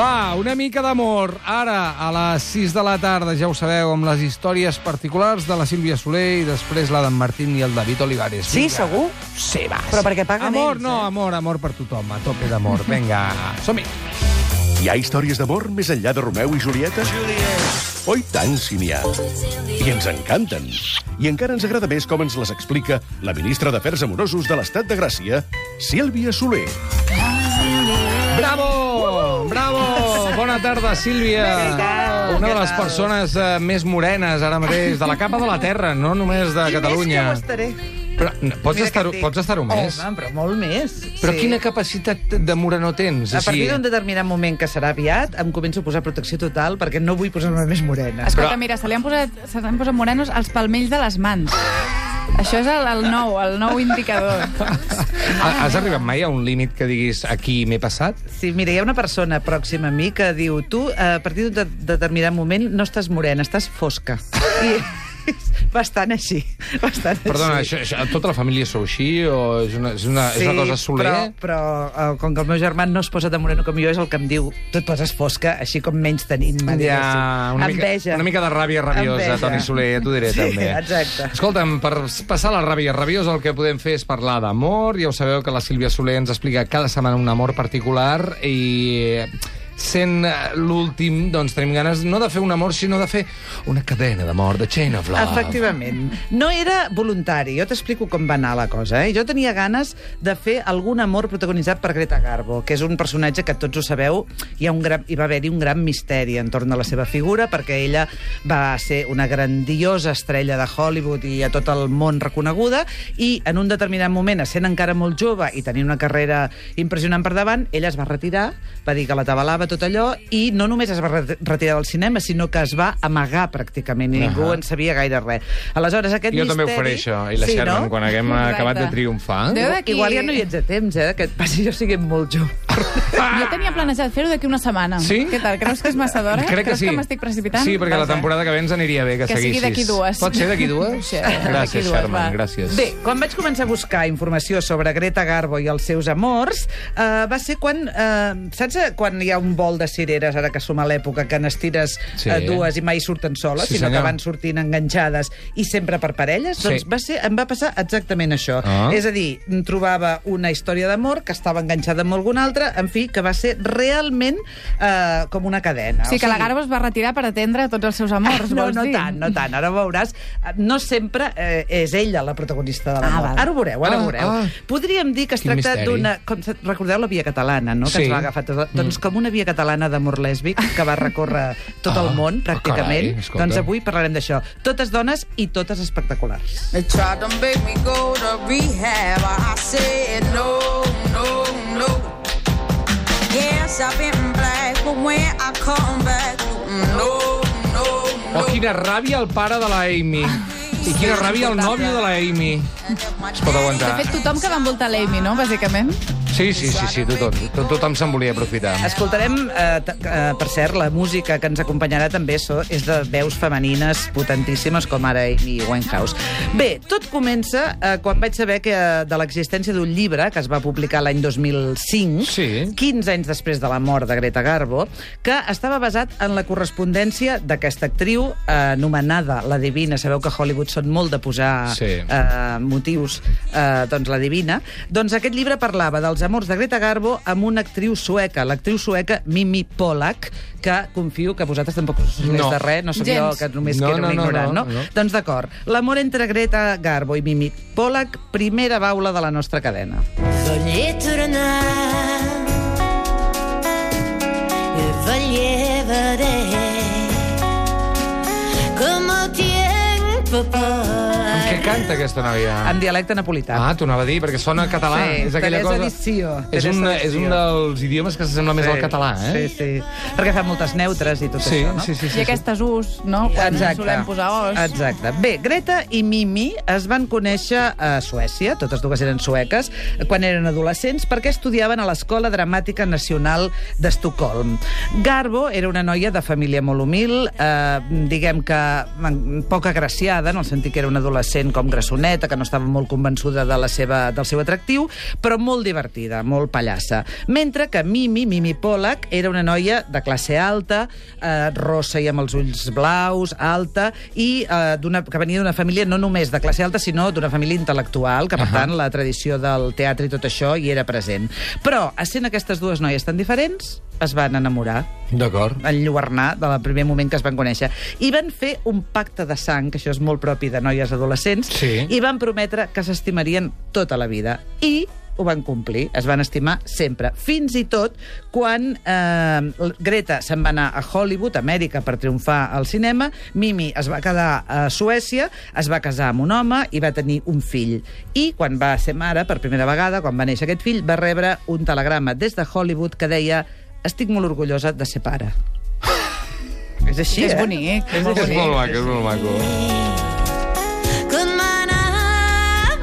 Va, una mica d'amor. Ara, a les 6 de la tarda, ja ho sabeu, amb les històries particulars de la Sílvia Soler i després la d'en Martín i el David Olivares. Sí, Vinga. segur? Sí, va. Però perquè paguen Amor, ells, no, eh? amor, amor per tothom, a tope d'amor. Vinga, som-hi. Hi ha històries d'amor més enllà de Romeu i Julieta? Oh, i tant, si n'hi ha. I ens encanten. I encara ens agrada més com ens les explica la ministra d'Afers Amorosos de l'Estat de Gràcia, Sílvia Soler. Bona tarda, Sílvia. Una de les persones eh, més morenes ara mateix, de la capa de la terra, no només de I Catalunya. més que ho estaré. Però, no, pots estar-ho dic. pots estar més? Home, però molt més. Però sí. quina capacitat de morenor tens? A partir d'un determinat moment que serà aviat, em començo a posar protecció total perquè no vull posar-me més morena. Escolta, Però- mira, se li han posat, se li han posat morenos als palmells de les mans. Això és el, el nou, el nou indicador. Ha- Has arribat mai a un límit que diguis aquí m'he passat? Sí, mira, hi ha una persona pròxima a mi que diu tu, a partir d'un de determinat moment, no estàs morena, estàs fosca. I bastant així, bastant Perdona, així. això, això, tota la família sou així o és una, és una, és una cosa soler? Però, però uh, com que el meu germà no es posa de moreno com jo, és el que em diu tu et poses fosca, així com menys tenint-me. Ja, diguéssim. una mica, Enveja. una mica de ràbia rabiosa, Enveja. Toni Soler, ja t'ho diré Sí, també. exacte. Escolta'm, per passar la ràbia rabiosa el que podem fer és parlar d'amor. Ja ho sabeu que la Sílvia Soler ens explica cada setmana un amor particular i sent eh, l'últim, doncs tenim ganes no de fer un amor, sinó de fer una cadena d'amor, de chain of love. Efectivament. No era voluntari. Jo t'explico com va anar la cosa. Eh? Jo tenia ganes de fer algun amor protagonitzat per Greta Garbo, que és un personatge que tots ho sabeu, hi, ha un gran, hi va haver-hi un gran misteri entorn de la seva figura, perquè ella va ser una grandiosa estrella de Hollywood i a tot el món reconeguda, i en un determinat moment, sent encara molt jove i tenint una carrera impressionant per davant, ella es va retirar, va dir que la tabalava tot allò, i no només es va re- retirar del cinema, sinó que es va amagar pràcticament, i ningú Ahà. en sabia gaire res. Aleshores, aquest Jo misteri... també ho faré, això, i la sí, Sherman, no? quan haguem Exacte. acabat de triomfar. Déu d'aquí... Igual ja no hi ets a temps, eh, que et passi jo siguem molt jove. Jo tenia planejat fer-ho d'aquí una setmana. Sí? Què tal? Creus que és massa d'hora? Crec que Creus sí. que m'estic precipitant? Sí, perquè la Doncs bé. temporada que ve ens aniria bé que, Que sigui seguissis. d'aquí dues. Pot ser d'aquí dues? Sí, gràcies, dues, Sherman, va. gràcies. Bé, quan vaig començar a buscar informació sobre Greta Garbo i els seus amors, eh, va ser quan... Eh, saps eh, quan hi ha un vol de cireres, ara que som a l'època, que n'estires Sí. eh, dues i mai surten soles, Sí, sinó senyor. que van sortint enganxades i sempre per parelles? Sí. Doncs va ser, em va passar exactament això. Ah. És a dir, trobava una història d'amor que estava enganxada amb algun altre, en fi, que va ser realment eh, com una cadena. Sí, que la Garbo es va retirar per atendre tots els seus amors, no, vols no dir? tant, no tant. Ara ho veuràs. No sempre eh, és ella la protagonista de l'amor. Ah, val. ara ho veureu, ara Ah, ho veureu. ah. Podríem dir que es Quin tracta d'una... com se- Recordeu la via catalana, no?, que Sí. ens va agafar tot. Doncs com una via catalana d'amor lèsbic que va recórrer tot Ah, el món, ah, pràcticament. carai, escolta. doncs avui parlarem d'això. Totes dones i totes espectaculars. They tried to make me go to rehab. I said no, no, no. Yes, I've been black, but when I come back, no, no, Oh, quina ràbia el pare de la Amy. I quina ràbia el nòvio de la Amy. Es pot De aguantar. fet, tothom que va envoltar l'Amy, no?, bàsicament. Sí, sí, sí, sí tothom, tot, tothom se'n volia aprofitar. Escoltarem, eh, eh, per cert, la música que ens acompanyarà també so, és de veus femenines potentíssimes, com ara Amy Winehouse. Bé, tot comença eh, quan vaig saber que eh, de l'existència d'un llibre que es va publicar l'any 2005, Sí. 15 anys després de la mort de Greta Garbo, que estava basat en la correspondència d'aquesta actriu eh, anomenada La Divina. Sabeu que a Hollywood són molt de posar Sí. eh, motius, eh, doncs la Divina. Doncs aquest llibre parlava dels amors de Greta Garbo amb una actriu sueca, l'actriu sueca Mimi Pollack, que confio que vosaltres tampoc us No. de res, no sóc jo que només No, que era no, un no, ignorant, no, no? no. Doncs d'acord, l'amor entre Greta Garbo i Mimi Pollack, primera baula de la nostra cadena. Voglio tornare e voglio En què canta aquesta noia? En dialecte napolità. Ah, t'ho anava a dir, perquè sona català. Sí, és aquella Teresa cosa... Dició, És un, és un dels idiomes que s'assembla més al català, eh? Sí, sí. Perquè fa moltes neutres i tot sí, això, no? sí, sí, sí, I aquestes us, no?, quan solem posar os. Exacte. Bé, Greta i Mimi es van conèixer a Suècia, totes dues eren sueques, quan eren adolescents, perquè estudiaven a l'Escola Dramàtica Nacional d'Estocolm. Garbo era una noia de família molt humil, eh, diguem que mm, poc agraciada, en el sentit que era una adolescent com grassoneta, que no estava molt convençuda de la seva, del seu atractiu, però molt divertida, molt pallassa. Mentre que Mimi, Mimi Pollack, era una noia de classe alta, eh, rossa i amb els ulls blaus, alta, i eh, d'una- que venia d'una família no només de classe alta, sinó d'una família intel·lectual, que per Ahà. tant la tradició del teatre i tot això hi era present. Però, essent aquestes dues noies tan diferents, es van enamorar D'acord. enlluernar del primer moment que es van conèixer. I van fer un pacte de sang, que això és molt propi de noies adolescents, Sí. i van prometre que s'estimarien tota la vida. I ho van complir, es van estimar sempre. Fins i tot quan eh, Greta se'n va anar a Hollywood, Amèrica, per triomfar al cinema, Mimi es va quedar a Suècia, es va casar amb un home i va tenir un fill. I quan va ser mare, per primera vegada, quan va néixer aquest fill, va rebre un telegrama des de Hollywood que deia estic molt orgullosa de ser pare. és així, És eh? bonic. És És molt maco, és molt maco.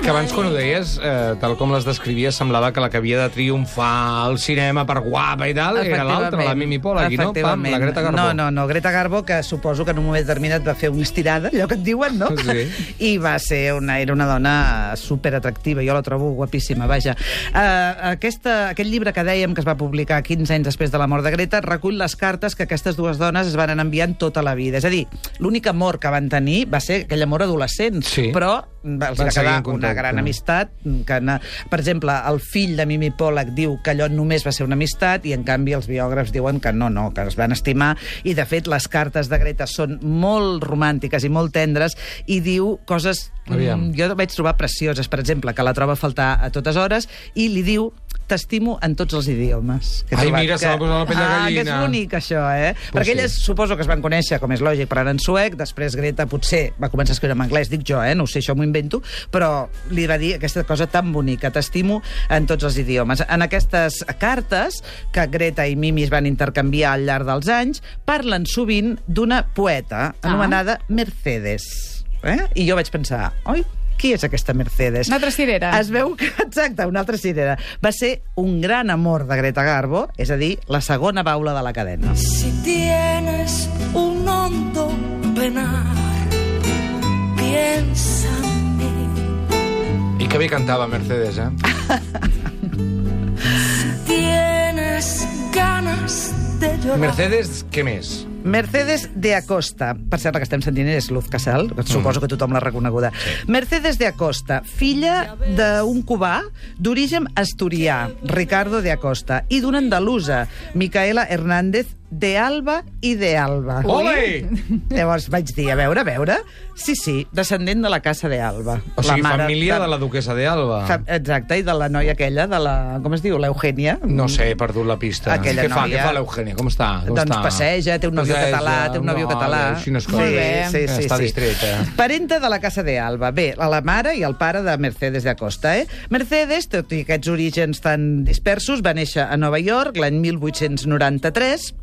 Que abans, quan ho deies, eh, tal com les descrivies, semblava que la que havia de triomfar al cinema per guapa i tal era l'altra, la Mimi Pollack, i no? Pam, la Greta Garbo. No, no, no, Greta Garbo, que suposo que en un moment determinat va fer una estirada, allò que et diuen, no? Sí. I va ser una, era una dona super atractiva, jo la trobo guapíssima, vaja. Uh, aquesta, aquest llibre que dèiem que es va publicar 15 anys després de la mort de Greta recull les cartes que aquestes dues dones es van anar enviant tota la vida. És a dir, l'únic amor que van tenir va ser aquell amor adolescent, Sí. però els Van va quedar una gran amistat. Que, na- per exemple, el fill de Mimi Pollack diu que allò només va ser una amistat i, en canvi, els biògrafs diuen que no, no, que es van estimar. I, de fet, les cartes de Greta són molt romàntiques i molt tendres i diu coses... Aviam. mm, Jo vaig trobar precioses, per exemple, que la troba a faltar a totes hores i li diu t'estimo en tots els idiomes. Que he Ai, trobat mira, se m'ha posat la pell de Ah, que és gallina. bonic, això, eh? Pues Perquè sí. elles suposo que es van conèixer, com és lògic, parlant en suec, després Greta potser va començar a escriure en anglès, dic jo, eh? no ho sé, això m'ho invento, però li va dir aquesta cosa tan bonica, t'estimo en tots els idiomes. En aquestes cartes que Greta i Mimi es van intercanviar al llarg dels anys, parlen sovint d'una poeta Ah. anomenada Mercedes. Eh? I jo vaig pensar, oi, qui és aquesta Mercedes? Una altra cirera. Es veu que, exacte, una altra cirera. Va ser un gran amor de Greta Garbo, és a dir, la segona baula de la cadena. Si tienes un hondo penar, piensa en mí. I que bé cantava Mercedes, eh? Tienes ganas de llorar. Mercedes, què més? Mercedes de Acosta. Per cert, la que estem sentint és Luz Casal, que suposo que tothom l'ha reconeguda. Mercedes de Acosta, filla d'un cubà d'origen asturià, Ricardo de Acosta, i d'una andalusa, Micaela Hernández de Alba i de Alba. Ole! Llavors vaig dir, a veure, a veure... Sí, sí, descendent de la casa de Alba. O sigui, la mare família de la duquesa de Alba. Fa- Exacte, i de la noia aquella, de la... Com es diu? L'Eugènia? No sé, he perdut la pista. Aquella què fa, noia- què fa l'Eugènia? Com està? Com doncs està? passeja, té un nòvio català, té un nòvio vale, català. Així no es sí, colla. sí, sí, Està sí. distreta. Parenta de la Casa de Alba. Bé, a la mare i el pare de Mercedes de Acosta, eh? Mercedes, tot i aquests orígens tan dispersos, va néixer a Nova York l'any 1893,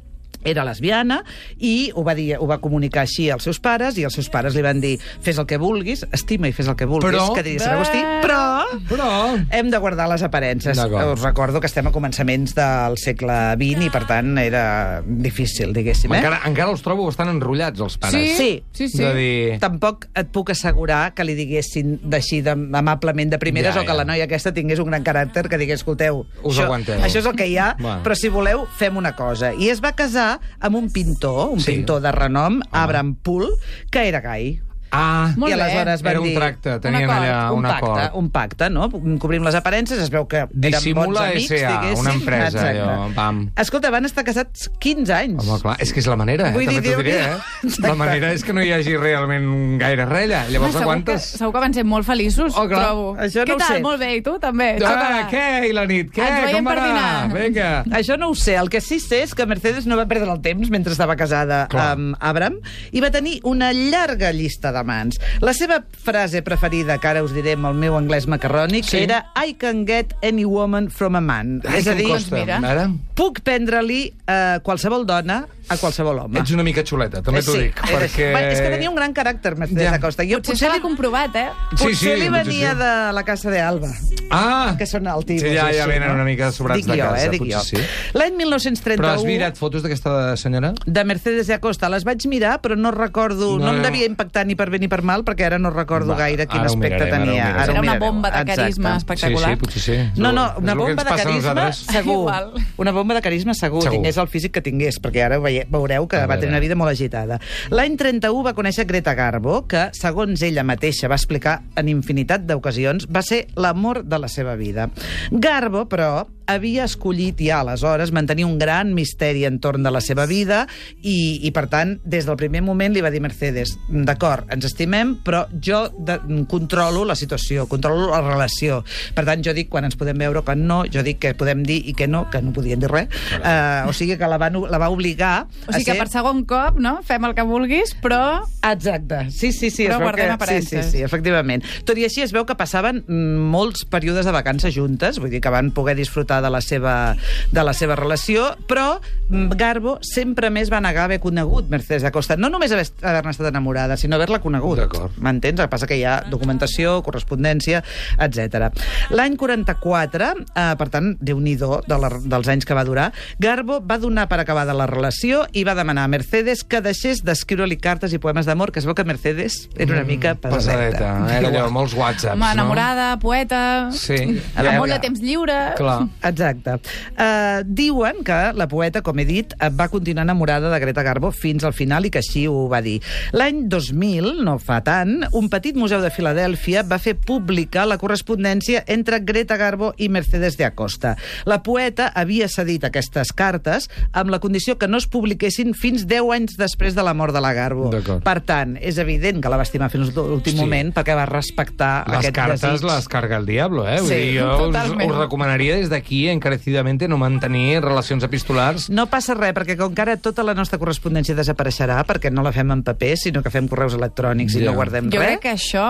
era lesbiana i ho va, dir, ho va comunicar així als seus pares i els seus pares li van dir fes el que vulguis, estima i fes el que vulguis, Però- que diria Sant Agustí, però Però... hem de guardar les aparences. Us recordo que estem a començaments del segle XX i, per tant, era difícil, diguéssim. Eh? Encara, encara els trobo bastant enrotllats, els pares. Sí, Sí. sí, sí. De dir... Tampoc et puc assegurar que li diguessin d'així amablement de primeres Ja, o que ja. la noia aquesta tingués un gran caràcter que digués, escolteu, Us això, aguanteu. això és el que hi ha, Bueno. però si voleu, fem una cosa. I es va casar amb un pintor, un Sí. pintor de renom, Abraham Poole, que era gai. Ah, Molt I bé. aleshores van era un tracte, tenien acord, allà un, un, pacte, acord. un pacte, no? Cobrim les aparences, es veu que eren Dissimula bons amics, S.A., diguéssim. una empresa, Exacte. allò, pam. Escolta, van estar casats 15 anys. Home, clar, és que és la manera, eh? Vull dir, També t'ho diré, eh? La manera és que no hi hagi realment gaire res allà. Llavors segur, que, aguantes... segur que van ser molt feliços, Oh, clar. trobo. Això no Què ho tal? sé. Molt bé, i tu també? Ah, què, i la nit? Què? Ens veiem Com va per anar? dinar. Vinga. Això no ho sé. El que sí sé és que Mercedes no va perdre el temps mentre estava casada Clar. amb Abram i va tenir una llarga llista d'amants. La seva frase preferida, que ara us diré amb el meu anglès macarrònic, Sí. era I can get any woman from a man. Ai, és a dir, costa. mira. Ara, puc prendre-li eh, qualsevol dona a qualsevol home. ets una mica xuleta, també t'ho sí, dic. és, Perquè... Bueno, és que tenia un gran caràcter, Mercedes Ja. Acosta. Jo Potser se l'ha comprovat, eh? Sí, Potser sí, li potser venia sí. de la casa de Alba, Ah! que són el tipus. Sí, ja, ja així, venen no? una mica sobrats dic de jo, casa, eh, dic potser jo. sí. L'any 1931... Però has mirat fotos d'aquesta senyora? de Mercedes de Acosta. Les vaig mirar, però no recordo... No, No, no em devia impactar ni per bé ni per mal, perquè ara no recordo Va, gaire quin ara ho aspecte mirarem, ara ho tenia. Ara ho Era una bomba de Exacte. carisma espectacular. Sí, sí, potser sí. No, no, una bomba de carisma segur. Igual. Una bomba de carisma segur. Tingués el físic que tingués, perquè ara veie- veureu que A va tenir una vida molt agitada. L'any 31 va conèixer Greta Garbo, que, segons ella mateixa va explicar en infinitat d'ocasions, va ser l'amor de la seva vida. Garbo, però, havia escollit ja aleshores mantenir un gran misteri entorn de la seva vida i, i per tant, des del primer moment li va dir Mercedes, d'acord, ens estimem, però jo de, controlo la situació, controlo la relació. Per tant, jo dic quan ens podem veure que no, jo dic que podem dir i que no, que no podien dir res. Uh, o sigui que la va, la va obligar O sigui a que ser... per segon cop, no? Fem el que vulguis, però... Exacte, sí, sí, sí. Però guardem que... sí, aparences. sí, sí, efectivament. Tot i així es veu que passaven mm, molts períodes de vacances juntes, vull dir que van poder disfrutar de la seva, de la seva relació, però mm, Garbo sempre més va negar haver conegut Mercedes Acosta. No només haver- haver-ne estat enamorada, sinó haver-la conegut. D'acord. M'entens? El que passa que hi ha documentació, correspondència, etc. L'any 44, eh, per tant, déu nhi de la, dels anys que va durar, Garbo va donar per acabada la relació i va demanar a Mercedes que deixés d'escriure-li cartes i poemes d'amor, que es veu que Mercedes era una mica pesadeta. Pesadeta. Era allò, molts whatsapps, Home, no? enamorada, poeta... Sí. Amb Ja, molt de temps lliure... Clar. Exacte. Uh, diuen que la poeta, com he dit, eh, va continuar enamorada de Greta Garbo fins al final i que així ho va dir. L'any 2000, no fa tant, un petit museu de Filadèlfia va fer pública la correspondència entre Greta Garbo i Mercedes de Acosta. La poeta havia cedit aquestes cartes amb la condició que no es publiquessin fins 10 anys després de la mort de la Garbo. Per tant, és evident que la va estimar fins a l'últim Sí. moment perquè va respectar Les aquest cartes desig. les carga el diablo, eh? Vull Sí, dir, jo us, us recomanaria des d'aquí encarecidamente no mantenir relacions epistolars No passa res, perquè com que ara tota la nostra correspondència desapareixerà, perquè no la fem en paper, sinó que fem correus electrònics i Ja. no guardem Jo res... crec que això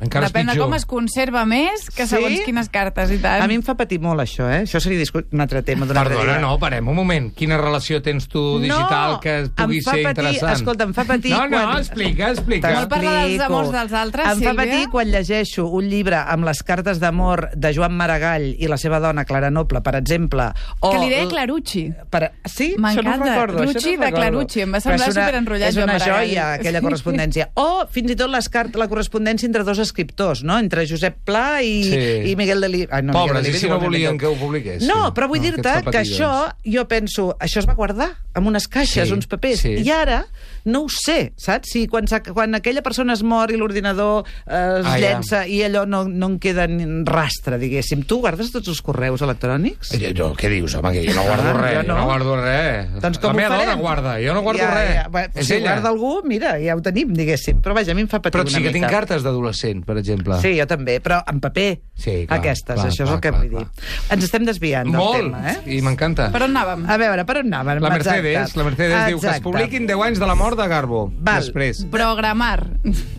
Encara és depèn de pitjor. com es conserva més que Sí? segons quines cartes i tal. A mi em fa patir molt això, eh? Això seria discu- un altre tema d'un altre Perdona, dia. no, parem un moment. Quina relació tens tu digital No, que pugui em fa ser patir- interessant? escolta, em fa patir No, no, quan- explica, explica. Molt parlar dels T'explico. amors dels altres, Em fa Sílvia? patir quan llegeixo un llibre amb les cartes d'amor de Joan Maragall i la seva dona, Clara Noble, per exemple. O Que li deia Clarucci. Per... Sí? Això no ho M'encanta. recordo. això Rucci no ho de recordo. Clarucci. Em va Però semblar és una- superenrotllat, És Joan una Maragall. joia, aquella correspondència. O, fins i tot, les cart la correspondència entre dos escriptors, no? Entre Josep Pla i, Sí. i Miguel de. Ai, no, Pobres, Miguel i si no volien millor. que ho publiqués? No, però vull No, dir-te que això, jo penso, això es va guardar amb unes caixes, Sí, uns papers, sí. i ara no ho sé, saps? Si quan, quan aquella persona es mor i l'ordinador eh, es Ah, ja. llença i allò no, no en queda ni rastre, diguéssim. Tu guardes tots els correus electrònics? Eh, Jo, què dius, home, que jo no guardo Ah, res, jo jo no. no, guardo res. Doncs com la meva dona guarda, jo no guardo ja, res. Ja, bueno, És si ella. guarda algú, mira, ja ho tenim, diguéssim. Però vaja, a mi em fa patir Però una sí que tinc cartes d'adolescent, per exemple. Sí, jo també, però en paper. Sí, clar, Aquestes, clar, això és clar, el que clar, vull dir. Ens estem desviant del Molt, tema, eh? i m'encanta. Per on anàvem? A veure, per on anàvem? La Mercedes, Exacte. la Mercedes diu que es Exacte. publiquin 10 anys de la mort de Garbo. Val. Després. Programar.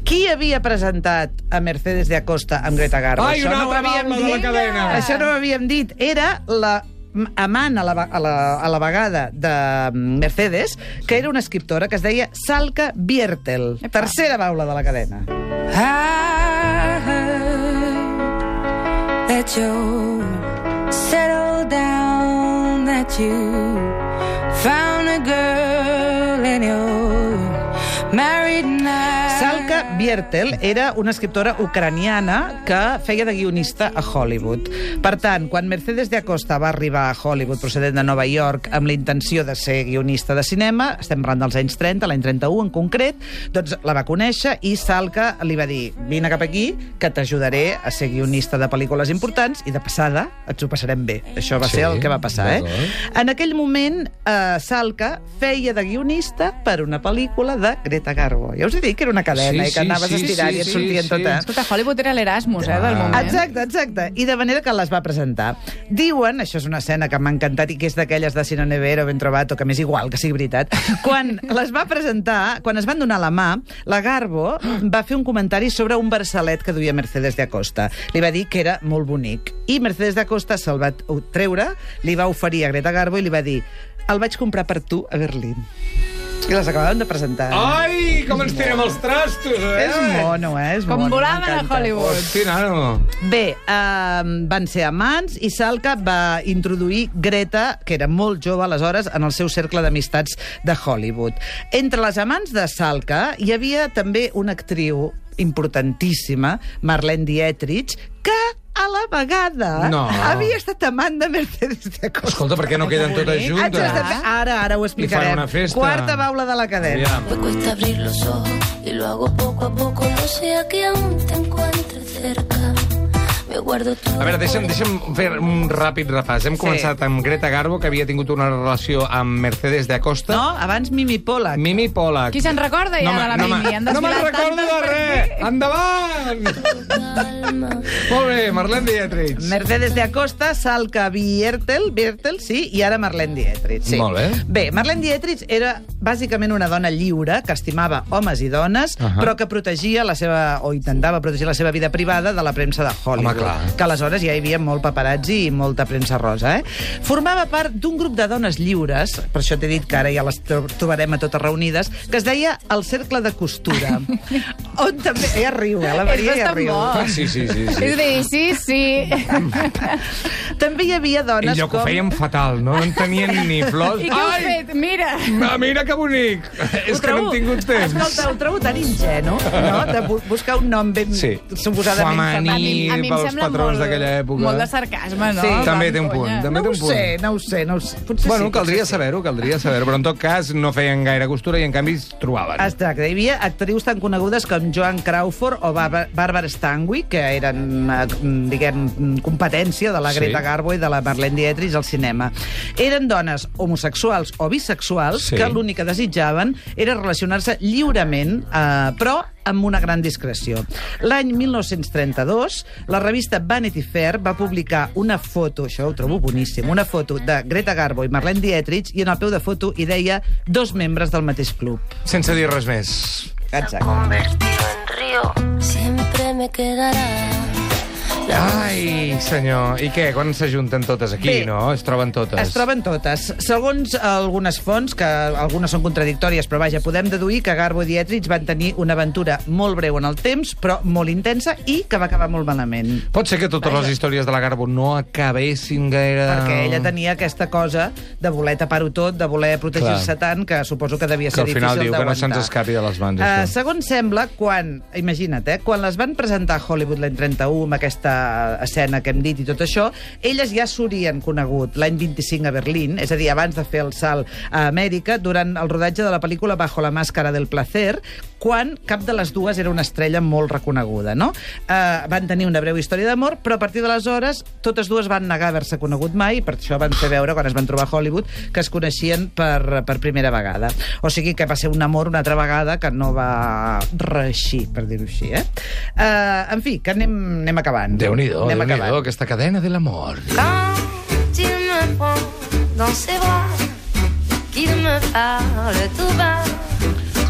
Qui havia presentat a Mercedes de Acosta amb Greta Garbo? Ai, una ho altra havíem baula de la dit. cadena. Això no ho havíem dit. Era la amant a la, a, la, a la vegada de Mercedes, que era una escriptora que es deia Salka Biertel. Epa. Tercera baula de la cadena. I heard that you settled down, that you found married now. Salka Biertel era una escriptora ucraniana que feia de guionista a Hollywood. Per tant, quan Mercedes de Acosta va arribar a Hollywood procedent de Nova York amb la intenció de ser guionista de cinema, estem parlant dels anys 30, l'any 31 en concret, doncs la va conèixer i Salka li va dir vine cap aquí, que t'ajudaré a ser guionista de pel·lícules importants i de passada ens ho passarem bé. Això va Sí, ser el que va passar, eh? En aquell moment, eh, Salka feia de guionista per una pel·lícula de Greta Garbo. Ja us he dit que era una cadena Sí, i que sí, anaves sí, estirant sí, i et sortien sí. totes. Escolta, Hollywood era l'Erasmus, eh, del moment. Exacte, exacte. I de manera que les va presentar. Diuen, això és una escena que m'ha encantat i que és d'aquelles de Sino Nevero, Ben Trovato, que m'és igual que sigui veritat. Quan les va presentar, quan es van donar la mà, la Garbo va fer un comentari sobre un versalet que duia Mercedes de Acosta. Li va dir que era molt bonic. I Mercedes de Acosta se'l va treure, li va oferir a Greta Garbo i li va dir el vaig comprar per tu a Berlín. I les acabàvem de presentar. Ai, com ens tirem els trastos, eh? És mono, eh? És Com mono, volaven a m'encanta. Hollywood. Hosti, nano. Bé, eh, van ser amants i Salka va introduir Greta, que era molt jove aleshores, en el seu cercle d'amistats de Hollywood. Entre les amants de Salka hi havia també una actriu importantíssima, Marlene Dietrich, que a la vegada No. havia estat amant de Mercedes de Acosta. Escolta, per què no queden totes juntes? fer- Ara, ara ho explicarem. una festa. Quarta baula de la cadena. Aviam. Me cuesta abrir los ojos y lo hago poco a poco. No sea que aún te encuentre cerca. A veure, deixa'm, deixa'm fer un ràpid repàs. Hem Sí. començat amb Greta Garbo, que havia tingut una relació amb Mercedes de Acosta. No, abans Mimi Pollack. Mimi Pollack. Qui se'n recorda ja me- de la no Mimi? Han No me'n recordo de res! Endavant! Molt bé, Marlene Dietrich. Mercedes de Acosta, Salka Biertel, Biertel, sí, i ara Marlene Dietrich. Sí. Molt bé. Bé, Marlene Dietrich era bàsicament una dona lliure, que estimava homes i dones, uh. -huh. però que protegia la seva, o intentava protegir la seva vida privada de la premsa de Hollywood. Home, clar. Que aleshores ja hi havia molt paparazzi i molta premsa rosa, eh? Formava part d'un grup de dones lliures, per això t'he dit que ara ja les tro- trobarem a totes reunides, que es deia el Cercle de Costura. on també... Ella riu, eh? La Maria ja riu. Ah, sí, sí, sí. sí. És dir, sí, sí. També hi havia dones I allò que ho com... feien fatal, no? No en tenien ni flors. I què heu fet? Mira. Ah, mira que bonic! És que no hem tingut temps. Escolta, ho trobo tan ingenu, no?, de bu buscar un nom ben Sí. suposadament Femení. a mi em pels sembla patrons d'aquella època. Molt de sarcasme, no? Sí. També té un punt, també No té ho un punt. sé, no ho sé, no ho sé. Potser Bueno, sí, caldria sí. saber-ho, caldria saber-ho, però en tot cas no feien gaire costura i en canvi es trobaven. Exacte, hi havia actrius tan conegudes com Joan Crawford o Bàrbara Stanwyck, que eren, eh, diguem, competència de la Sí. Greta Garbo i de la Marlene Dietrich al cinema. Eren dones homosexuals o bisexuals Sí. que l'únic que desitjaven era relacionar-se lliurement, eh, però amb una gran discreció. L'any 1932, la revista Vanity Fair va publicar una foto, això ho trobo boníssim, una foto de Greta Garbo i Marlene Dietrich, i en el peu de foto hi deia dos membres del mateix club. Sense dir res més. Exacte. Convertido en río, siempre me quedará. Ai, senyor. I què? Quan s'ajunten totes aquí, Bé, no? Es troben totes. Es troben totes. Segons algunes fonts, que algunes són contradictòries, però vaja, podem deduir que Garbo i Dietrich van tenir una aventura molt breu en el temps, però molt intensa, i que va acabar molt malament. Pot ser que totes les històries de la Garbo no acabessin gaire... Perquè ella tenia aquesta cosa de voler tapar-ho tot, de voler protegir-se tant, que suposo que devia Que ser al final difícil diu que no d'aguantar. se'ns escapi de les mans, Uh, segons sembla, quan, imagina't, eh, quan les van presentar a Hollywood l'any 31, amb aquesta escena que hem dit i tot això, elles ja s'haurien conegut l'any 25 a Berlín, és a dir, abans de fer el salt a Amèrica, durant el rodatge de la pel·lícula Bajo la màscara del placer, quan cap de les dues era una estrella molt reconeguda, no? Uh, van tenir una breu història d'amor, però a partir d'aleshores totes dues van negar haver-se conegut mai, i per això van fer veure, quan es van trobar a Hollywood, que es coneixien per, per primera vegada. O sigui que va ser un amor una altra vegada que no va reeixir, per dir-ho així, eh? Uh, en fi, que anem, anem acabant. Déu-n'hi-do, Anem déu-n'hi-do, acabant. aquesta cadena de l'amor. Quand il me prend dans ses bras, qu'il me parle tout bas.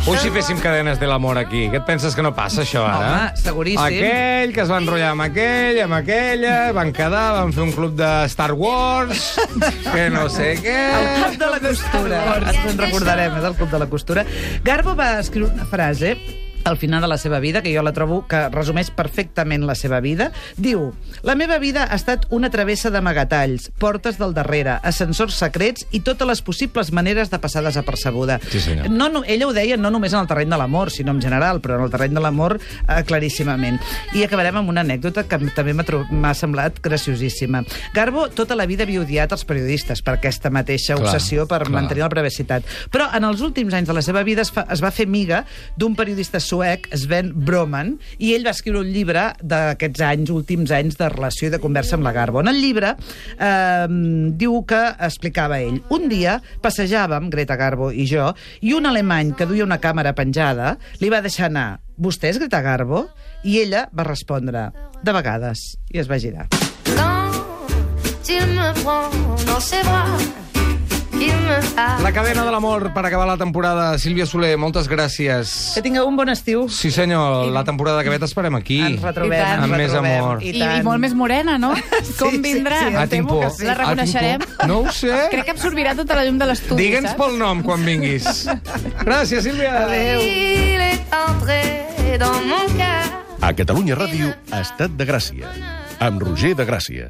Ui, si féssim cadenes de l'amor aquí. Què et penses que no passa, això, ara? Home, seguríssim. Aquell que es va enrotllar amb aquell, amb aquella, van quedar, van fer un club de Star Wars, que no sé què... El Club de la Costura. Ens en recordarem, és el Club de la Costura. Garbo va escriure una frase al final de la seva vida, que jo la trobo que resumeix perfectament la seva vida, diu La meva vida ha estat una travessa d'amagatalls, portes del darrere, ascensors secrets i totes les possibles maneres de passar desapercebuda. Sí, senyor. No, no, ella ho deia no només en el terreny de l'amor, sinó en general, però en el terreny de l'amor eh, claríssimament. I acabarem amb una anècdota que també m'ha semblat graciosíssima. Garbo tota la vida havia odiat els periodistes per aquesta mateixa Clar, obsessió per clar. mantenir la privacitat. Però en els últims anys de la seva vida es, fa, es va fer amiga d'un periodista suec, Sven Broman, i ell va escriure un llibre d'aquests anys, últims anys de relació i de conversa amb la Garbo. En el llibre eh, diu que explicava ell. Un dia passejàvem, Greta Garbo i jo, i un alemany que duia una càmera penjada li va deixar anar «Vostè és Greta Garbo?» I ella va respondre «De vegades», i es va girar. Quand il me prend dans ses bras. La cadena de l'amor per acabar la temporada. Sílvia Soler, moltes gràcies. Que tingueu un bon estiu. Sí, senyor, la temporada que ve t'esperem aquí. Ens retrobem, I tant. Amb més retrobem. amor. I, I molt més morena, no? Com sí, vindrà? sí, Ah, em tinc temo por. que sí. La reconeixerem? Ah. No ho sé. Crec que absorbirà tota la llum de l'estudi, Digue'ns pel nom quan vinguis. Gràcies, Sílvia. Adéu. Il est entré dans mon cœur. A Catalunya Ràdio, Estat de Gràcia, amb Roger de Gràcia.